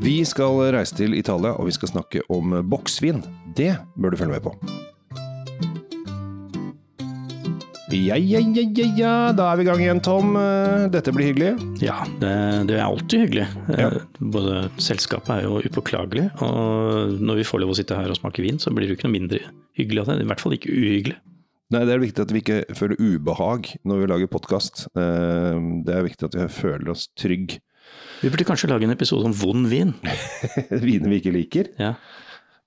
Vi skal reise til Italia, og vi skal snakke om boksvin. Det bør du følge med på. Ja, ja, ja, ja, ja, da er vi i gang igjen, Tom. Eh, Dette blir hyggelig. Ja, det, det er alltid hyggelig. Ja. Eh, Både selskapet er jo upåklagelig, og når vi får lov å sitte her og smake vin, så blir det jo ikke noe mindre hyggelig av det. I hvert fall ikke uhyggelig. Nei, Det er viktig at vi ikke føler ubehag når vi lager podkast. Det er viktig at vi føler oss trygg. Vi burde kanskje lage en episode om vond vin. Viner vi ikke liker. Ja.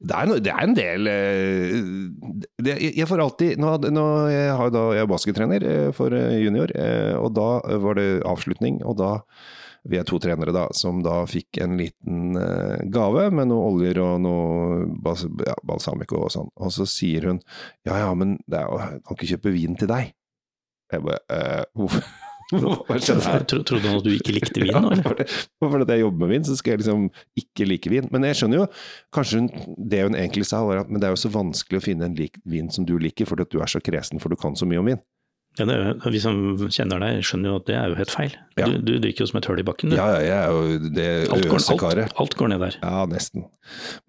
Det er, no, det er en del eh, det, jeg, får alltid Nå, nå jeg har da, jeg er baskettrener eh, for eh, junior, og da var det avslutning. Og da vi er to trenere da, som da fikk en liten gave med noe oljer og noe bas, ja, balsamico og sånn. Og så sier hun ja ja, men det er, jeg kan ikke kjøpe vin til deg. Jeg bare hvorfor? Tro- Trodde han at du ikke likte vin nå, eller? det, for at jeg jobber med vin, så skal jeg liksom ikke like vin. Men jeg skjønner jo, kanskje hun, det hun egentlig sa var at men det er jo så vanskelig å finne en lik vin som du liker, fordi at du er så kresen, for du kan så mye om vin. Ja, det er, jo- vi som kjenner deg, skjønner jo at det er jo helt feil. Ja. Du, du drikker jo som et høl i bakken. du. Ja, ja, jeg er jo det øsekaret. alt, alt går ned der. Ja, nesten.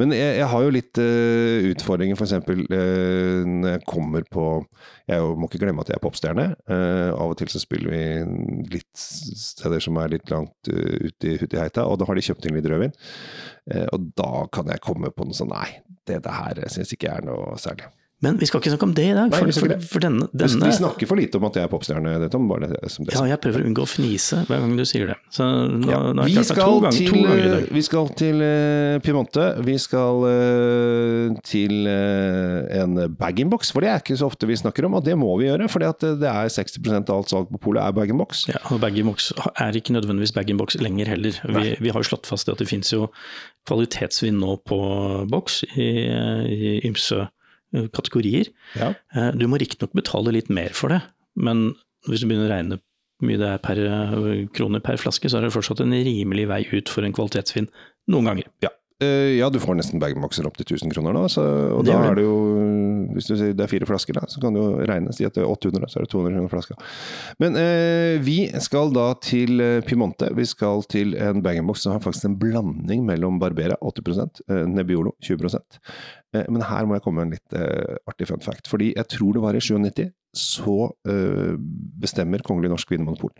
Men jeg, jeg har jo litt uh, utfordringer, f.eks. Uh, når jeg kommer på Jeg jo, må ikke glemme at jeg er popstjerne. Uh, av og til så spiller vi litt steder som er litt langt uh, ute i, heita, og da har de kjøpt inn litt rødvin. Uh, og da kan jeg komme på noe sånn Nei, det, det her syns ikke jeg er noe særlig. Men vi skal ikke snakke om det i dag, Nei, for, vi for, for denne, denne Vi snakker for lite om at jeg er popstjerne, det, Tom. Bare det, som det Ja, jeg prøver å unngå å fnise hver gang du sier det. Så nå, Ja, nå vi, skal ganger, til, vi skal til uh, Piemonte. Vi skal uh, til uh, en bag-in-box, for det er ikke så ofte vi snakker om, og det må vi gjøre. For det er 60% av alt salg på polet er bag-in-box. Ja, og bag-in-box er ikke nødvendigvis bag-in-box lenger heller. Vi, vi har jo slått fast at det finnes jo kvalitetsvin nå på boks i, i ymse kategorier. Ja. Eh, Du må riktignok betale litt mer for det, men hvis du begynner å regne hvor mye det er per krone kroner per flaske, så er det fortsatt en rimelig vei ut for en kvalitetsvin noen ganger. Ja. Eh, ja, du får nesten bag-in-boxer opp til 1000 kroner nå, så, og Det da er det jo Hvis du sier det er fire flasker, da, så kan du jo regne. Si at det er 800, så er det 200 kroner flaska. Men eh, vi skal da til Pimonte, Piemonte. Vi skal til en bag-in-box som har faktisk en blanding mellom Barbera 80 eh, Nebbiolo 20 eh, Men her må jeg komme med en litt eh, artig fun fact. Fordi jeg tror det var i 97 så eh, bestemmer Kongelig Norsk Vinmonopol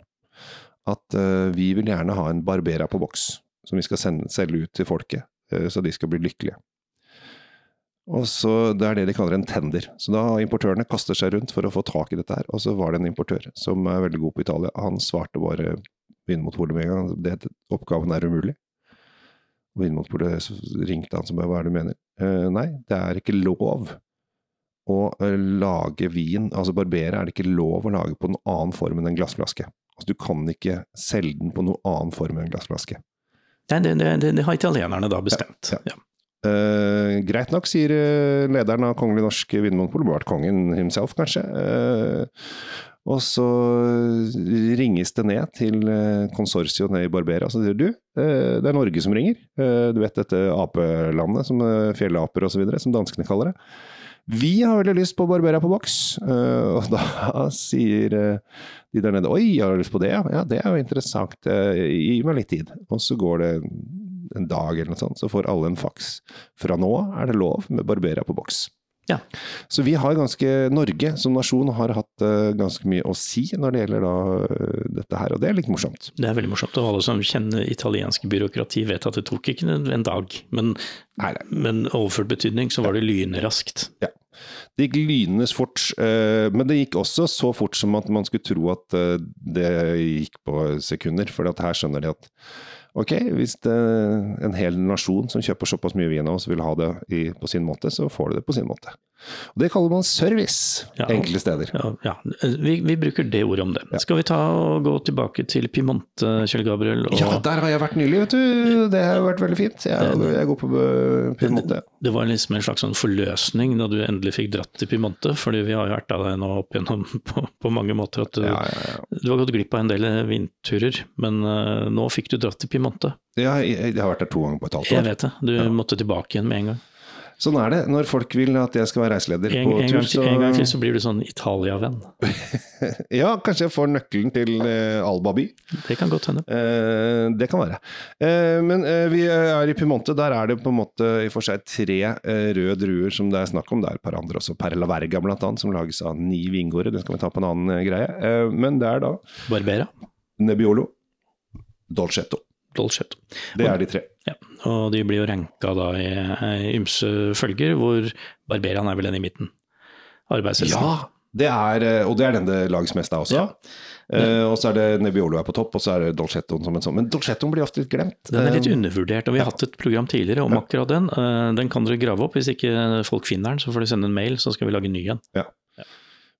at eh, vi vil gjerne ha en Barbera på boks, som vi skal sende, selge ut til folket, eh, så de skal bli lykkelige. Og så Det er det de kaller en tender. Så da Importørene kaster seg rundt for å få tak i dette her. Og så var det en importør som er veldig god på Italia. Han svarte bare Vinmonopolet med en gang. Det, oppgaven er umulig. Og Vinmonopolet ringte han som bare hva er det du mener? Eh, nei, det er ikke lov å eh, lage vin. Altså barbere er det ikke lov å lage på noen annen form enn en glassflaske. Altså Du kan ikke selge den på noen annen form enn en glassflaske. Nei, det, det, det, det har italienerne da bestemt. Ja, Ja. Eh, greit nok, sier eh, lederen av Kongelig Norsk Vinmonopol, vært kongen himself, kanskje. Eh, og så ringes det ned til uh, konsortiet nede i Barbera, så sier du, eh, det er Norge som ringer. Eh, du vet dette apelandet, som fjellaper osv., som danskene kaller det. Vi har veldig lyst på Barbera på boks, Eh, og da sier eh, de der nede Oi, har du lyst på det? Ja, det er jo interessant. Eh, gi meg litt tid. Og så går det en dag eller noe sånt, så får alle en faks. Fra nå er det lov med Barbera på boks. Ja. Så vi har ganske, Norge som nasjon har hatt eh, ganske mye å si når det gjelder da eh, dette her, og det er litt morsomt. Det er veldig morsomt, og alle som kjenner italiensk byråkrati vet at det tok ikke en dag, men, Nei, nei. men overført betydning så var det lynraskt. Ja. Det gikk lynende fort, eh, men det gikk også så fort som at man skulle tro at det gikk på sekunder. For her skjønner de at ok, hvis det en hel nasjon som kjøper såpass mye vin av oss vil ha det i, på sin måte, så får de det på sin måte. Og Det kaller man service Ja. enkelte steder. Ja, ja. Vi, vi bruker det ordet om det. Skal vi ta og gå tilbake til Piemonte, Kjell Gabriel? Og Ja, der har jeg vært nylig, vet du. Det har vært veldig fint. Jeg, jeg går på eh, Piemonte. det var liksom en slags sånn forløsning da du endelig fikk dratt til Piemonte, fordi vi har jo vært av deg nå opp igjennom på, på mange måter at du, Ja, ja, ja. du har gått glipp av en del vindturer, men uh, nå fikk du dratt til Piemonte. Ja, jeg, jeg har vært der to ganger på et halvt år. Jeg vet det, du måtte tilbake igjen med en gang. Sånn er det når folk vil at jeg skal være reiseleder En, på en, tur. gang, til- en gang til så blir du sånn Italia-venn. Ja, kanskje jeg får nøkkelen til eh, Alba by. Det kan godt hende. Eh, det kan være. Eh, men vi er i Piemonte. Der er det på en måte i for seg tre røde druer som det er snakk om. Det er et par andre også. Perla Verga blant annet, som lages av ni vingårder. Det skal vi ta på en annen greie. Eh, men det er da Barbera, Nebbiolo, Dolcetto. Dolcetto. Det er de tre. Ja, og de blir jo ranka da i eh, ymse følger, hvor Barberian er vel den i midten. Arbeidshelsen. Ja! Det er, eh, og det er den det lages mest av også. Eh, og så er det Nebbiolo er på topp, og så er det Dolcettoen som en sånn. Men Dolcettoen blir ofte litt glemt. Den er litt undervurdert, og vi har hatt et program tidligere om akkurat den. Uh, Den kan dere grave opp. Hvis ikke folk finner den, så får de sende en mail, så skal vi lage en ny en.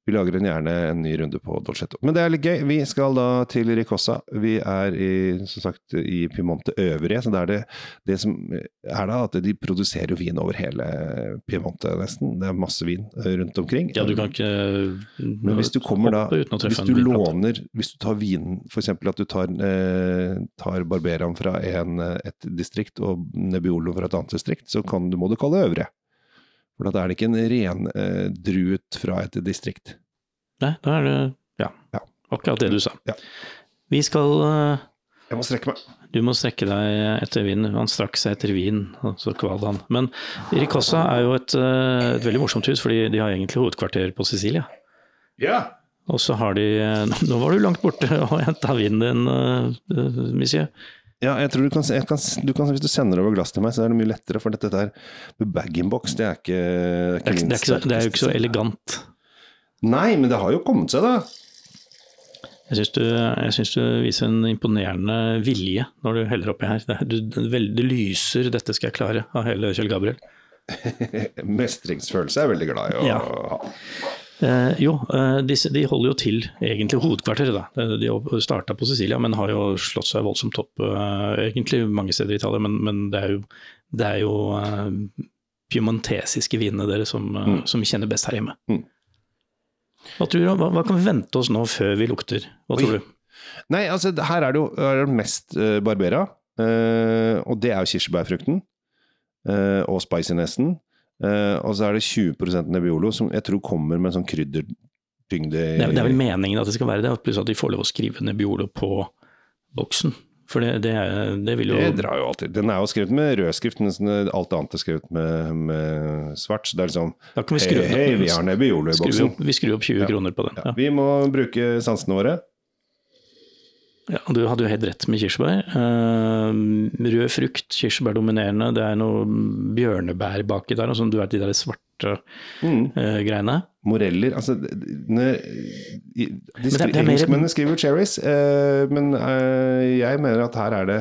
Vi lager en gjerne en ny runde på Dolcetto. Men det er litt gøy. Vi skal da til Ricossa. Vi er i, som sagt, i Piemonte øvrige, så det er det, det som er da at de produserer jo vin over hele Piemonte, nesten. Det er masse vin eh, rundt omkring. Ja, du kan ikke Men hvis du kommer da Hvis du låner Hvis du tar vinen, f.eks. at du tar, eh, tar Barberaen fra en, eh, et distrikt og Nebbiolo fra et annet distrikt, så kan, du må du kalle det øvrige. For da er det ikke en ren eh, fra et distrikt. Nei, da er det ja, Ja. akkurat det du sa. Ja. Vi skal eh, Jeg må strekke meg. Du må strekke deg etter vin. Han strakk seg etter vin, og så kval han. Men Ricossa er jo et, eh, et veldig morsomt hus, fordi de har egentlig hovedkvarter på Sicilia. Ja! Og så har de Nå var du langt borte og henta vinen din, uh, monsieur. Ja, jeg tror du kan, jeg kan, du kan, Hvis du sender over glass til meg, så er det mye lettere. For dette der bag-in-box, det er ikke Det, er ikke- så- det er jo ikke så elegant. Nei, men det har jo kommet seg, da. Jeg syns du, du viser en imponerende vilje når du heller oppi her. Det, du, det, det lyser 'dette skal jeg klare' av hele Kjell Gabriel. Mestringsfølelse er jeg veldig glad i å Ja. ha. Eh, jo, eh, disse, de holder jo til egentlig hovedkvarteret. da. Eh, De starta på Sicilia, men har jo slått seg voldsomt opp eh, egentlig mange steder i Italia. Men, men det er jo, det er jo eh, piemontesiske vinene deres som, eh, Mm. som vi kjenner best her hjemme. Mm. Hva, tror du, hva, hva kan vi vente oss nå før vi lukter? Hva Oi. tror du? Nei, altså her er det jo er det mest uh, Barbera, uh, og det er jo kirsebærfrukten. Uh, og spicinessen. Eh, og så er det 20% Nebbiolo, som jeg tror kommer med en sånn kryddertyngde Det er, det er vel meningen at det skal være det, pluss at de får lov å skrive Nebbiolo på boksen. For det, det, det vil jo Det drar jo alltid. Den er jo skrevet med rød skrift, mens alt annet er skrevet med, med svart. Så det er liksom Da kan vi skru Hei, hei, vi har Nebbiolo i skru boksen. opp, vi skrur opp 20 Ja. kroner på den. Ja, Ja. vi må bruke sansene våre. Ja, du hadde jo helt rett med kirsebær. Eh, rød frukt, kirsebær dominerende. Det er noe bjørnebær baki der, sånn, du vet de der svarte Mm. eh, greiene. Moreller altså, når, i- de skri, mer- Engelskmennene skriver cherries, uh, men uh, jeg mener at her er det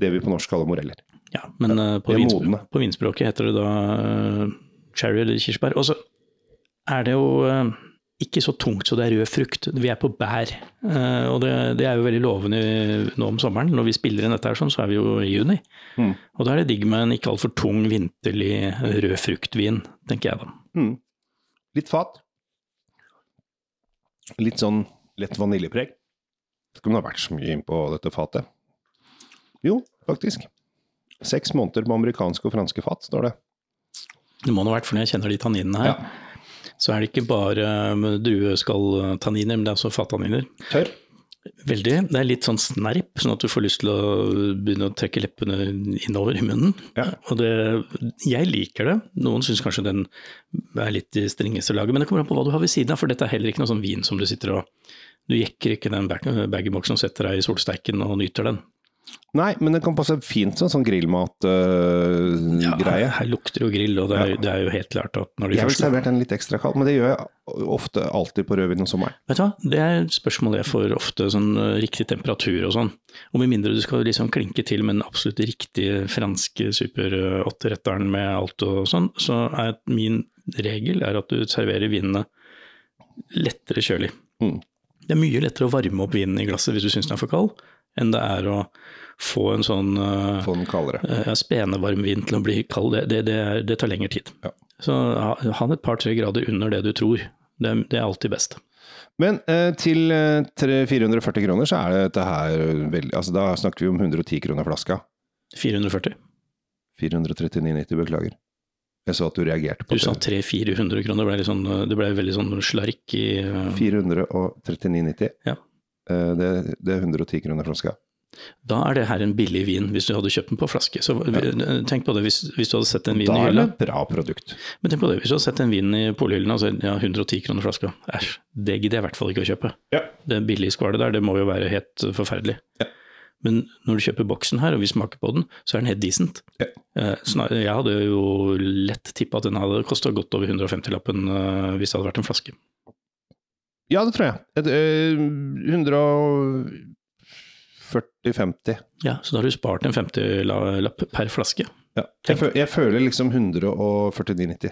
det vi på norsk kaller moreller. Ja, men på, vinspr på vinspråket heter det da cherry eller kirsebær. Og så er det jo ikke så tungt så det er rød frukt. Vi er på bær, eh, og det, det er jo veldig lovende nå om sommeren. Når vi spiller inn dette her sånn, så er vi jo i juni. Mm. Og da er det digg med en ikke altfor tung, vinterlig rød fruktvin, tenker jeg da. Mm. Litt fat. Litt sånn lett vaniljepreg. Skal det ha vært så mye innpå dette fatet? Jo, faktisk. Seks måneder på amerikanske og franske fat, står det. Det må nå ha vært, for når jeg kjenner de tanninene her, så er det ikke bare eh, drueskalltanniner, men det er også fattanniner. Tørr. Veldig. Det er litt sånn snerp, sånn at du får lyst til å begynne å trekke leppene innover i munnen. Ja. Og det, jeg liker det. Noen syns kanskje den er litt i strengeste laget, men det kommer an på hva du har ved siden av, for dette er heller ikke noe sånn vin som du sitter og Du jekker ikke den bag- bag-in-boxen og setter deg i solsteiken og nyter den. Nei, men det kan passe fint som sånn grillmatgreie. Ja, greie her, lukter jo grill, og det er, Ja. det er jo helt klart at når de jeg ville servert den litt ekstra kald, men det gjør jeg ofte alltid på rødvin om sommeren. Vet du hva, det er et spørsmål jeg får ofte, sånn eh, riktig temperatur og sånn. Og med mindre du skal liksom klinke til med den absolutt riktige franske super 8-retteren med alt og sånn, så er min regel er at du serverer vinene lettere kjølig. Mm. Det er mye lettere å varme opp vinen i glasset hvis du syns den er for kald, enn det er å få en sånn uh, Få den kaldere. ja, spenevarm vind til å bli kald. Det, det, det, er, det tar lengre tid. Ja. Så ha, ha den et par-tre grader under det du tror. Det, er- det alltid best. Men eh, til eh, 440 kroner så er dette her veldig Altså da snakker vi om 110 kroner flaska. 440. 439,90, beklager. Jeg så at du reagerte på det. Du sa 300-400 kroner, det ble, sånn, det ble veldig sånn slark i uh, 439,90. Ja. Eh, det, det er 110 kroner flaska. Da er det her en billig vin, hvis du hadde kjøpt den på flaske. Så tenk på det hvis, hvis, du hadde sett en vin Da er det et bra produkt. Men tenk på det, hvis du hadde sett en vin i polhyllen, altså så ja, 110 kroner flaska. Æsj, det gidder jeg i hvert fall ikke å kjøpe. Ja. Det billigskvalet der, det må jo være helt forferdelig. Ja. Men når du kjøper boksen her, og vi smaker på den, så er den helt decent. Ja. Eh, Jeg hadde jo lett tippa at den hadde kosta godt over 150-lappen uh, hvis det hadde vært en flaske. Ja, det tror jeg. Et, eh, 140-50. Ja, Så da har du spart en 50-lapp per flaske. Ja. Jeg, fø- jeg føler liksom 149,90.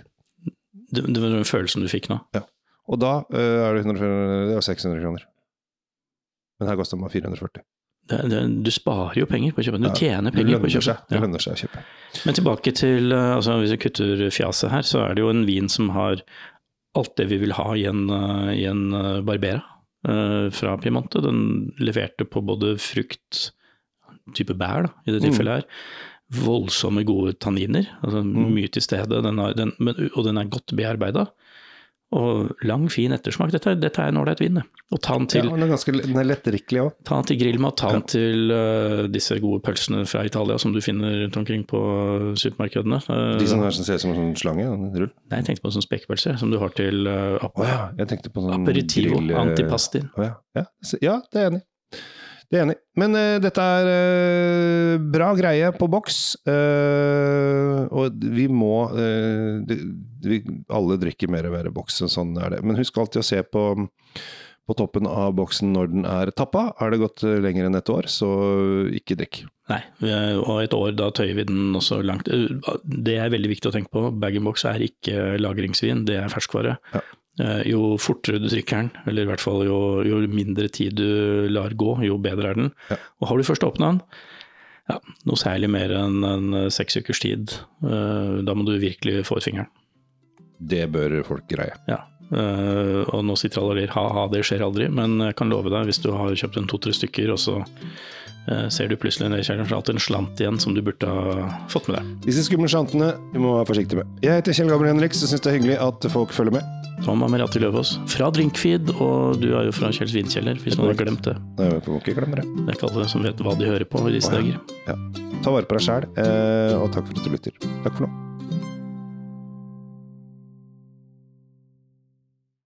Det, det var den følelsen du fikk nå. Ja. Og da eh, er det, 100, det er 600 kroner. Men her koster den bare 440. Det, det, du sparer jo penger på å kjøpe. Du Ja, tjener penger på å kjøpe. Det lønner seg å kjøpe. Men tilbake til eh, altså Hvis vi kutter fjaset her, så er det jo en vin som har alt det vi vil ha i en, eh, i en eh, Barbera eh, fra Piemonte. Den leverte på både frukt, type bær da, i det Mm. tilfellet her, voldsomme gode tanniner, altså Mm. mye til stede, den har, den, men, og den er godt bearbeida. Og lang, fin ettersmak. Dette, dette er en ålreit vin. Og ta den til, Ja, og den er ganske den er lettdrikkelig òg. ta den til grillmat, ta den Ja. til uh, disse gode pølsene fra Italia som du finner rundt omkring på supermarkedene. Uh, De som, er, som ser ut som en sånn slange. En rull. Nei, jeg tenkte på sånn spekepølse som du har til uh, oh, ja, jeg på sånn aperitivo, grill- antipasti. Oh, ja. Ja, ja, det er jeg enig i. Det er enig. Men uh, dette er uh, bra greie på boks. Uh, og vi må det, vi, Alle drikker mer og mer boks, og sånn er det. Men husk alltid å se på, på toppen av boksen når den er tappa. Er det gått lenger enn et år, så ikke drikk. Nei, og et år da tøyer vi den også langt. Det er veldig viktig å tenke på. Bag-in-box er ikke lagringsvin, det er ferskvare. Ja. Eh, Jo fortere du trykker den, eller i hvert fall jo, jo mindre tid du lar gå, jo bedre er den. Ja. Og har du først åpna den, ja, noe særlig mer enn en seks ukers tid, eh, da må du virkelig få ut fingeren. Det bør folk greie. Ja. Uh, og nå sitter alle og ler ha-ha, det skjer aldri, men jeg kan love deg, hvis du har kjøpt en to-tre stykker, og så uh, ser du plutselig ned i kjelleren, så det alltid en slant igjen som du burde ha fått med deg. Disse skumle slantene du må være forsiktig med. Jeg heter Kjell Gabriel Henriks og syns det er hyggelig at folk følger med. Tom Merati Løvaas fra Drinkfeed, og du er jo fra Kjells vinkjeller, hvis noen har glemt det. Nei, Vi får ikke glemme det. Det er ikke alle som vet hva de hører på i disse Å, ja. dager. Ta vare på deg sjæl, eh, og takk for at du lytter. Takk for nå.